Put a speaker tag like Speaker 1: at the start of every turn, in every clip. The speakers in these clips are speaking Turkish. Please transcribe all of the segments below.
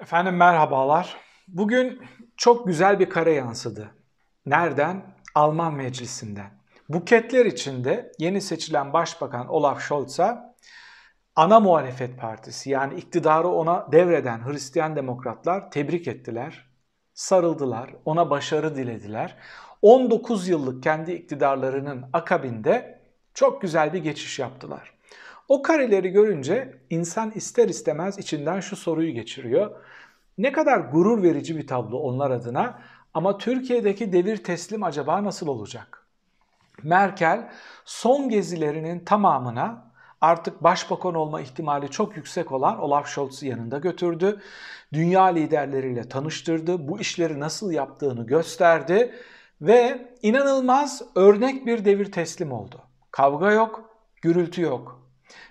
Speaker 1: Efendim merhabalar. Bugün çok güzel bir kare yansıdı. Nereden? Alman meclisinden. Buketler içinde yeni seçilen Başbakan Olaf Scholz'a ana muhalefet partisi yani iktidarı ona devreden Hristiyan demokratlar tebrik ettiler, sarıldılar, ona başarı dilediler. 19 yıllık kendi iktidarlarının akabinde çok güzel bir geçiş yaptılar. O kareleri görünce insan ister istemez içinden şu soruyu geçiriyor. Ne kadar gurur verici bir tablo onlar adına ama Türkiye'deki devir teslim acaba nasıl olacak? Merkel son gezilerinin tamamına artık başbakan olma ihtimali çok yüksek olan Olaf Scholz'u yanında götürdü. Dünya liderleriyle tanıştırdı, bu işleri nasıl yaptığını gösterdi ve inanılmaz örnek bir devir teslim oldu. Kavga yok, gürültü yok.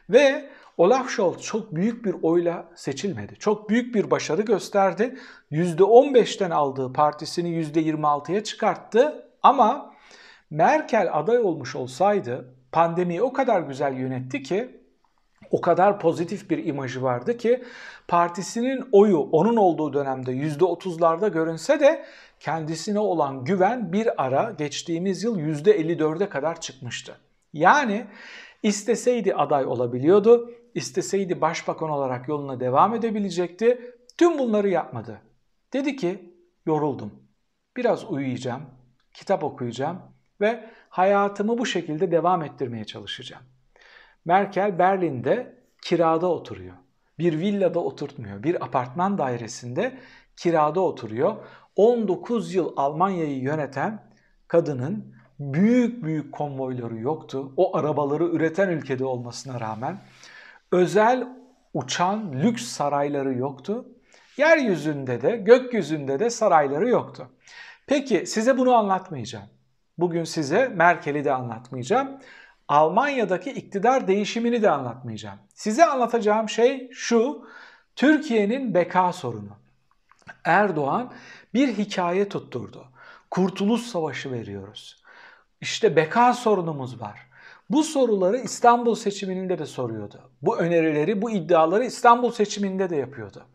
Speaker 1: Ve Olaf Scholz çok büyük bir oyla seçilmedi. Çok büyük bir başarı gösterdi. %15'ten aldığı partisini %26'ya çıkarttı ama Merkel aday olmuş olsaydı pandemiyi o kadar güzel yönetti ki o kadar pozitif bir imajı vardı ki partisinin oyu onun olduğu dönemde %30'larda görünse de kendisine olan güven bir ara geçtiğimiz yıl %54'e kadar çıkmıştı. Yani isteseydi aday olabiliyordu, isteseydi başbakan olarak yoluna devam edebilecekti. Tüm bunları yapmadı. Dedi ki yoruldum. Biraz uyuyacağım, kitap okuyacağım ve hayatımı bu şekilde devam ettirmeye çalışacağım. Merkel Berlin'de kirada oturuyor. Bir villada oturtmuyor. Bir apartman dairesinde kirada oturuyor. 19 yıl Almanya'yı yöneten kadının büyük büyük konvoyları yoktu. O arabaları üreten ülkede olmasına rağmen özel uçan lüks sarayları yoktu. Yeryüzünde de gökyüzünde de sarayları yoktu. Peki size bunu anlatmayacağım. Bugün size Merkel'i de anlatmayacağım. Almanya'daki iktidar değişimini de anlatmayacağım. Size anlatacağım şey şu. Türkiye'nin beka sorunu. Erdoğan bir hikaye tutturdu. Kurtuluş Savaşı veriyoruz. İşte beka sorunumuz var. Bu soruları İstanbul seçiminde de soruyordu. Bu önerileri, bu iddiaları İstanbul seçiminde de yapıyordu.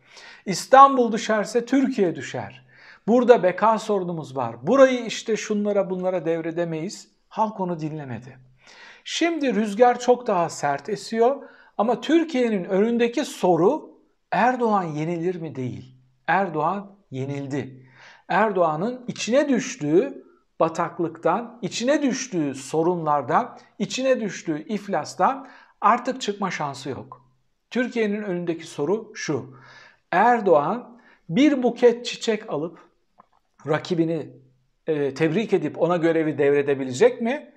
Speaker 1: İstanbul düşerse Türkiye düşer. Burada beka sorunumuz var. Burayı işte şunlara bunlara devredemeyiz. Halk onu dinlemedi. Şimdi rüzgar çok daha sert esiyor ama Türkiye'nin önündeki soru Erdoğan yenilir mi değil. Erdoğan yenildi. Erdoğan'ın içine düştüğü bataklıktan, içine düştüğü sorunlardan, içine düştüğü iflastan artık çıkma şansı yok. Türkiye'nin önündeki soru şu. Erdoğan bir buket çiçek alıp rakibini e, tebrik edip ona görevi devredebilecek mi?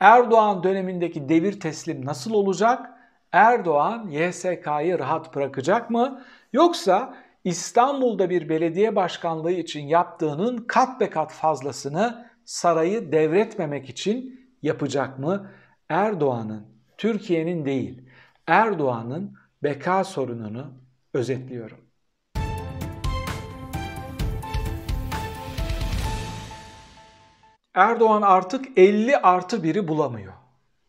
Speaker 1: Erdoğan dönemindeki devir teslim nasıl olacak? Erdoğan YSK'yı rahat bırakacak mı? Yoksa İstanbul'da bir belediye başkanlığı için yaptığının kat be kat fazlasını sarayı devretmemek için yapacak mı? Erdoğan'ın, Türkiye'nin değil, Erdoğan'ın beka sorununu özetliyorum. Erdoğan artık 50 artı 1'i bulamıyor.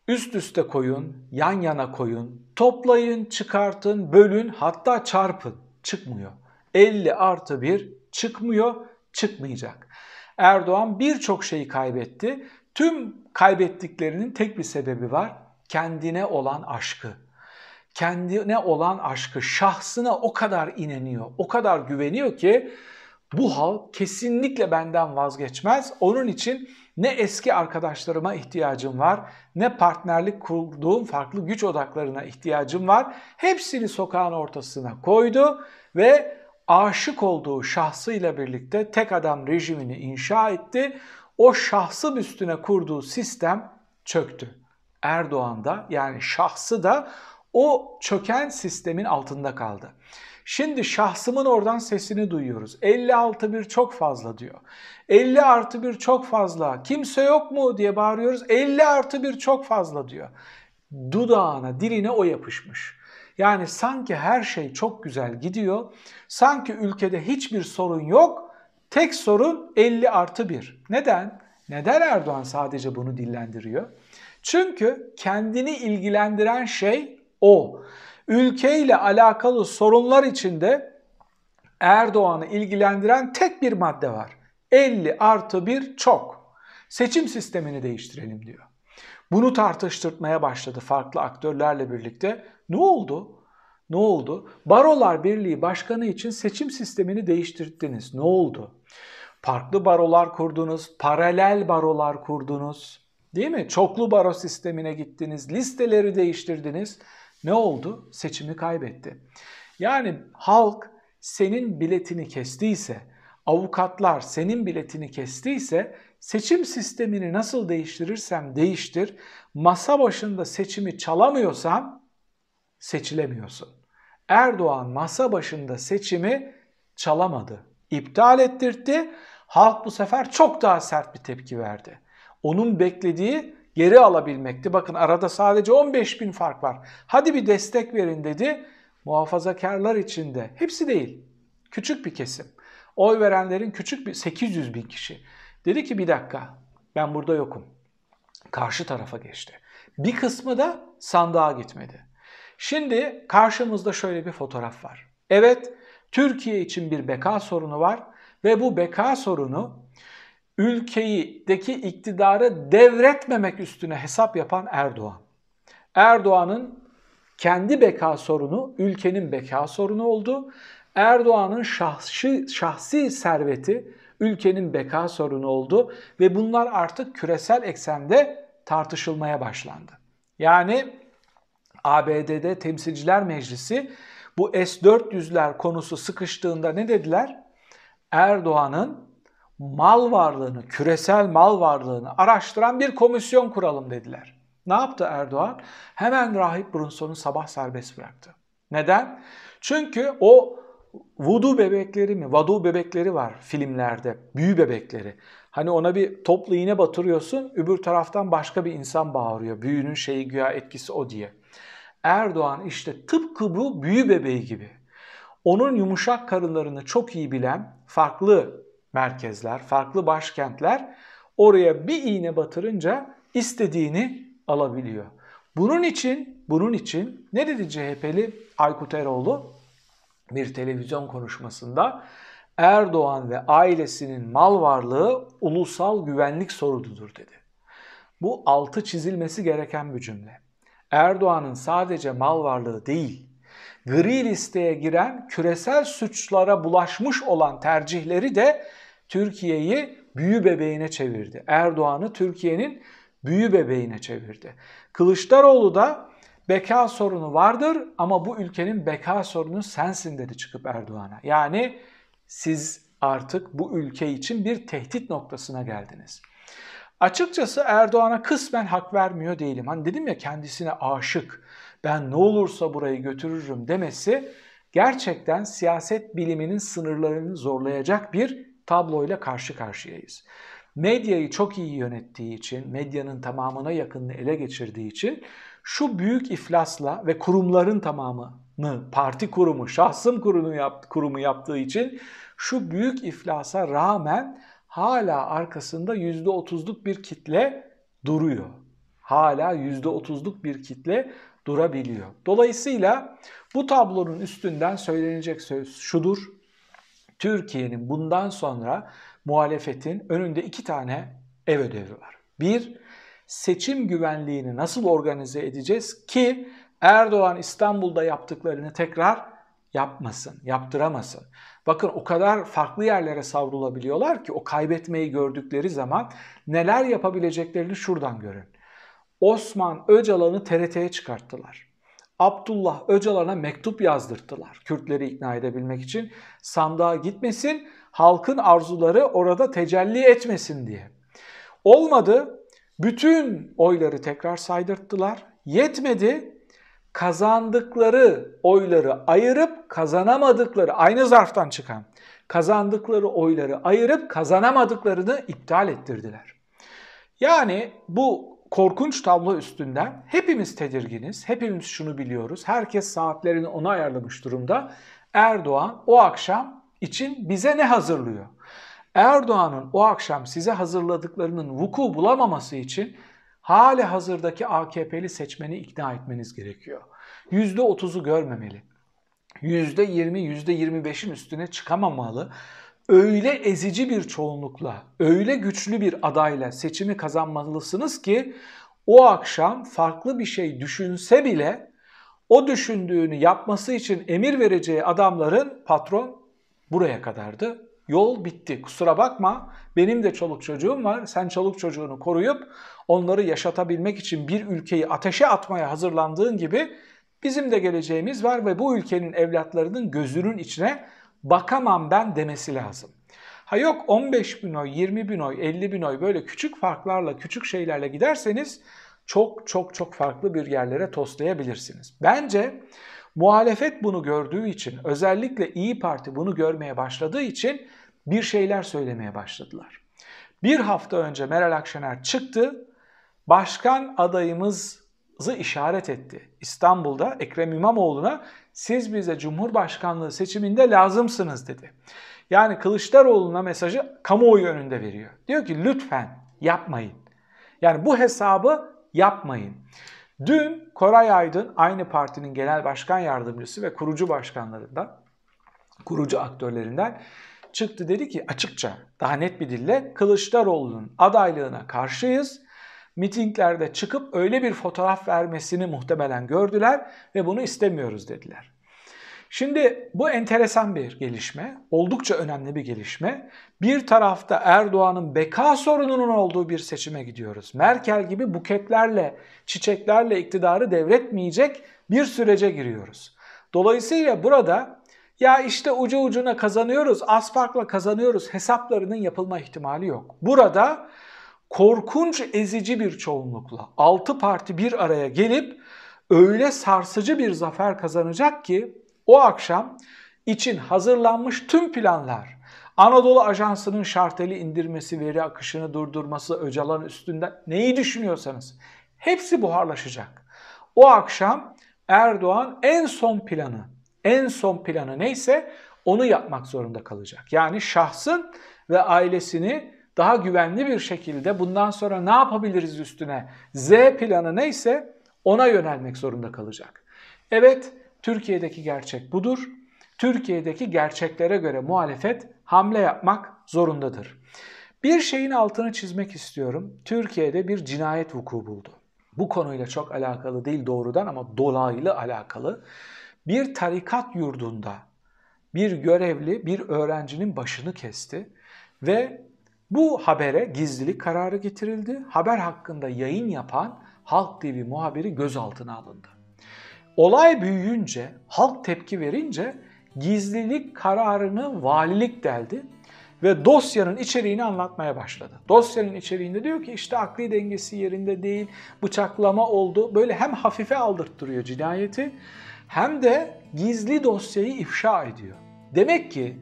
Speaker 1: Üst üste koyun, yan yana koyun, toplayın, çıkartın, bölün hatta çarpın. Çıkmıyor. 50 artı 1 çıkmıyor, çıkmayacak. Erdoğan birçok şeyi kaybetti. Tüm kaybettiklerinin tek bir sebebi var. Kendine olan aşkı. Kendine olan aşkı, şahsına o kadar ineniyor, o kadar güveniyor ki bu halk kesinlikle benden vazgeçmez. Onun için ne eski arkadaşlarıma ihtiyacım var, ne partnerlik kurduğum farklı güç odaklarına ihtiyacım var. Hepsini sokağın ortasına koydu ve aşık olduğu şahsıyla birlikte tek adam rejimini inşa etti. O şahsın üstüne kurduğu sistem çöktü. Erdoğan da yani şahsı da o çöken sistemin altında kaldı. Şimdi şahsımın oradan sesini duyuyoruz. 56 bir çok fazla diyor. 50 artı bir çok fazla. Kimse yok mu diye bağırıyoruz. 50 artı bir çok fazla diyor. Dudağına, diline o yapışmış. Yani sanki her şey çok güzel gidiyor. Sanki ülkede hiçbir sorun yok. Tek sorun 50 artı 1. Neden? Neden Erdoğan sadece bunu dillendiriyor? Çünkü kendini ilgilendiren şey o. Ülkeyle alakalı sorunlar içinde Erdoğan'ı ilgilendiren tek bir madde var. 50 artı 1 çok. Seçim sistemini değiştirelim diyor. Bunu tartıştırmaya başladı farklı aktörlerle birlikte. Ne oldu? Ne oldu? Barolar Birliği Başkanı için seçim sistemini değiştirdiniz. Ne oldu? Farklı barolar kurdunuz, paralel barolar kurdunuz. Değil mi? Çoklu baro sistemine gittiniz, listeleri değiştirdiniz. Ne oldu? Seçimi kaybetti. Yani halk senin biletini kestiyse, avukatlar senin biletini kestiyse seçim sistemini nasıl değiştirirsem değiştir, masa başında seçimi çalamıyorsan seçilemiyorsun. Erdoğan masa başında seçimi çalamadı. İptal ettirdi. Halk bu sefer çok daha sert bir tepki verdi. Onun beklediği geri alabilmekti. Bakın arada sadece 15 bin fark var. Hadi bir destek verin dedi. Muhafazakarlar içinde. Hepsi değil. Küçük bir kesim. Oy verenlerin küçük bir 800 bin kişi. Dedi ki bir dakika ben burada yokum. Karşı tarafa geçti. Bir kısmı da sandığa gitmedi. Şimdi karşımızda şöyle bir fotoğraf var. Evet, Türkiye için bir beka sorunu var ve bu beka sorunu ülkedeki iktidarı devretmemek üstüne hesap yapan Erdoğan. Erdoğan'ın kendi beka sorunu ülkenin beka sorunu oldu. Erdoğan'ın şahsi, şahsi serveti ülkenin beka sorunu oldu ve bunlar artık küresel eksende tartışılmaya başlandı. Yani ABD'de Temsilciler Meclisi bu S-400'ler konusu sıkıştığında ne dediler? Erdoğan'ın mal varlığını, küresel mal varlığını araştıran bir komisyon kuralım dediler. Ne yaptı Erdoğan? Hemen Rahip Brunson'u sabah serbest bıraktı. Neden? Çünkü o voodoo bebekleri mi? Vadu bebekleri var filmlerde. Büyü bebekleri. Hani ona bir toplu iğne batırıyorsun, öbür taraftan başka bir insan bağırıyor. Büyünün şeyi güya etkisi o diye. Erdoğan işte tıpkı bu büyü bebeği gibi. Onun yumuşak karınlarını çok iyi bilen farklı merkezler, farklı başkentler oraya bir iğne batırınca istediğini alabiliyor. Bunun için, bunun için ne dedi CHP'li Aykut Eroğlu bir televizyon konuşmasında? Erdoğan ve ailesinin mal varlığı ulusal güvenlik sorunudur dedi. Bu altı çizilmesi gereken bir cümle. Erdoğan'ın sadece mal varlığı değil, gri listeye giren küresel suçlara bulaşmış olan tercihleri de Türkiye'yi büyü bebeğine çevirdi. Erdoğan'ı Türkiye'nin büyü bebeğine çevirdi. Kılıçdaroğlu da beka sorunu vardır ama bu ülkenin beka sorunu sensin dedi çıkıp Erdoğan'a. Yani siz artık bu ülke için bir tehdit noktasına geldiniz. Açıkçası Erdoğan'a kısmen hak vermiyor değilim. Hani dedim ya kendisine aşık, ben ne olursa burayı götürürüm demesi gerçekten siyaset biliminin sınırlarını zorlayacak bir tabloyla karşı karşıyayız. Medyayı çok iyi yönettiği için, medyanın tamamına yakınını ele geçirdiği için şu büyük iflasla ve kurumların tamamını, parti kurumu, şahsım kurumu, yap, kurumu yaptığı için şu büyük iflasa rağmen hala arkasında %30'luk bir kitle duruyor. Hala %30'luk bir kitle durabiliyor. Dolayısıyla bu tablonun üstünden söylenecek söz şudur. Türkiye'nin bundan sonra muhalefetin önünde iki tane ev ödevi var. Bir, seçim güvenliğini nasıl organize edeceğiz ki Erdoğan İstanbul'da yaptıklarını tekrar yapmasın, yaptıramasın. Bakın o kadar farklı yerlere savrulabiliyorlar ki o kaybetmeyi gördükleri zaman neler yapabileceklerini şuradan görün. Osman Öcalan'ı TRT'ye çıkarttılar. Abdullah Öcalan'a mektup yazdırttılar Kürtleri ikna edebilmek için. Sandığa gitmesin, halkın arzuları orada tecelli etmesin diye. Olmadı, bütün oyları tekrar saydırttılar. Yetmedi, kazandıkları oyları ayırıp kazanamadıkları aynı zarftan çıkan kazandıkları oyları ayırıp kazanamadıklarını iptal ettirdiler. Yani bu korkunç tablo üstünden hepimiz tedirginiz, hepimiz şunu biliyoruz. Herkes saatlerini ona ayarlamış durumda. Erdoğan o akşam için bize ne hazırlıyor? Erdoğan'ın o akşam size hazırladıklarının vuku bulamaması için hali hazırdaki AKP'li seçmeni ikna etmeniz gerekiyor. %30'u görmemeli. %20, %25'in üstüne çıkamamalı. Öyle ezici bir çoğunlukla, öyle güçlü bir adayla seçimi kazanmalısınız ki o akşam farklı bir şey düşünse bile o düşündüğünü yapması için emir vereceği adamların patron buraya kadardı. Yol bitti. Kusura bakma. Benim de çoluk çocuğum var. Sen çoluk çocuğunu koruyup onları yaşatabilmek için bir ülkeyi ateşe atmaya hazırlandığın gibi bizim de geleceğimiz var ve bu ülkenin evlatlarının gözünün içine bakamam ben demesi lazım. Ha yok 15 bin oy, 20 bin oy, 50 bin oy böyle küçük farklarla, küçük şeylerle giderseniz çok çok çok farklı bir yerlere toslayabilirsiniz. Bence muhalefet bunu gördüğü için, özellikle İyi Parti bunu görmeye başladığı için bir şeyler söylemeye başladılar. Bir hafta önce Meral Akşener çıktı, başkan adayımızı işaret etti. İstanbul'da Ekrem İmamoğlu'na siz bize Cumhurbaşkanlığı seçiminde lazımsınız dedi. Yani Kılıçdaroğlu'na mesajı kamuoyu önünde veriyor. Diyor ki lütfen yapmayın. Yani bu hesabı yapmayın. Dün Koray Aydın aynı partinin genel başkan yardımcısı ve kurucu başkanlarından, kurucu aktörlerinden çıktı dedi ki açıkça daha net bir dille Kılıçdaroğlu'nun adaylığına karşıyız. Mitinglerde çıkıp öyle bir fotoğraf vermesini muhtemelen gördüler ve bunu istemiyoruz dediler. Şimdi bu enteresan bir gelişme, oldukça önemli bir gelişme. Bir tarafta Erdoğan'ın beka sorununun olduğu bir seçime gidiyoruz. Merkel gibi buketlerle, çiçeklerle iktidarı devretmeyecek bir sürece giriyoruz. Dolayısıyla burada ya işte ucu ucuna kazanıyoruz, az farkla kazanıyoruz hesaplarının yapılma ihtimali yok. Burada korkunç ezici bir çoğunlukla 6 parti bir araya gelip öyle sarsıcı bir zafer kazanacak ki o akşam için hazırlanmış tüm planlar, Anadolu Ajansı'nın şarteli indirmesi, veri akışını durdurması, Öcalan üstünden neyi düşünüyorsanız hepsi buharlaşacak. O akşam Erdoğan en son planı, en son planı neyse onu yapmak zorunda kalacak. Yani şahsın ve ailesini daha güvenli bir şekilde bundan sonra ne yapabiliriz üstüne Z planı neyse ona yönelmek zorunda kalacak. Evet Türkiye'deki gerçek budur. Türkiye'deki gerçeklere göre muhalefet hamle yapmak zorundadır. Bir şeyin altını çizmek istiyorum. Türkiye'de bir cinayet vuku buldu. Bu konuyla çok alakalı değil doğrudan ama dolaylı alakalı. Bir tarikat yurdunda bir görevli bir öğrencinin başını kesti ve bu habere gizlilik kararı getirildi. Haber hakkında yayın yapan Halk TV muhabiri gözaltına alındı. Olay büyüyünce, halk tepki verince gizlilik kararını valilik deldi ve dosyanın içeriğini anlatmaya başladı. Dosyanın içeriğinde diyor ki işte akli dengesi yerinde değil, bıçaklama oldu. Böyle hem hafife aldırttırıyor cinayeti hem de gizli dosyayı ifşa ediyor. Demek ki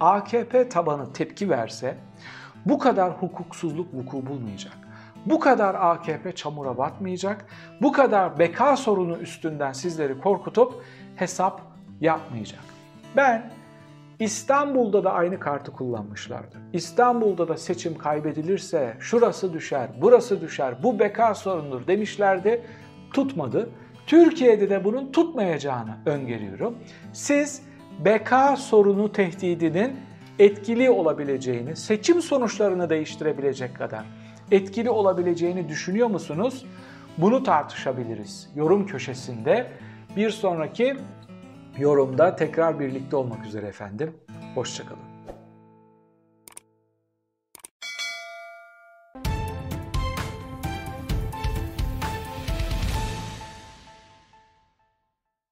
Speaker 1: AKP tabanı tepki verse bu kadar hukuksuzluk vuku bulmayacak. Bu kadar AKP çamura batmayacak. Bu kadar beka sorunu üstünden sizleri korkutup hesap yapmayacak. Ben İstanbul'da da aynı kartı kullanmışlardı. İstanbul'da da seçim kaybedilirse şurası düşer, burası düşer, bu beka sorundur demişlerdi. Tutmadı. Türkiye'de de bunun tutmayacağını öngörüyorum. Siz beka sorunu tehdidinin etkili olabileceğini, seçim sonuçlarını değiştirebilecek kadar etkili olabileceğini düşünüyor musunuz? Bunu tartışabiliriz yorum köşesinde. Bir sonraki yorumda tekrar birlikte olmak üzere efendim. Hoşçakalın.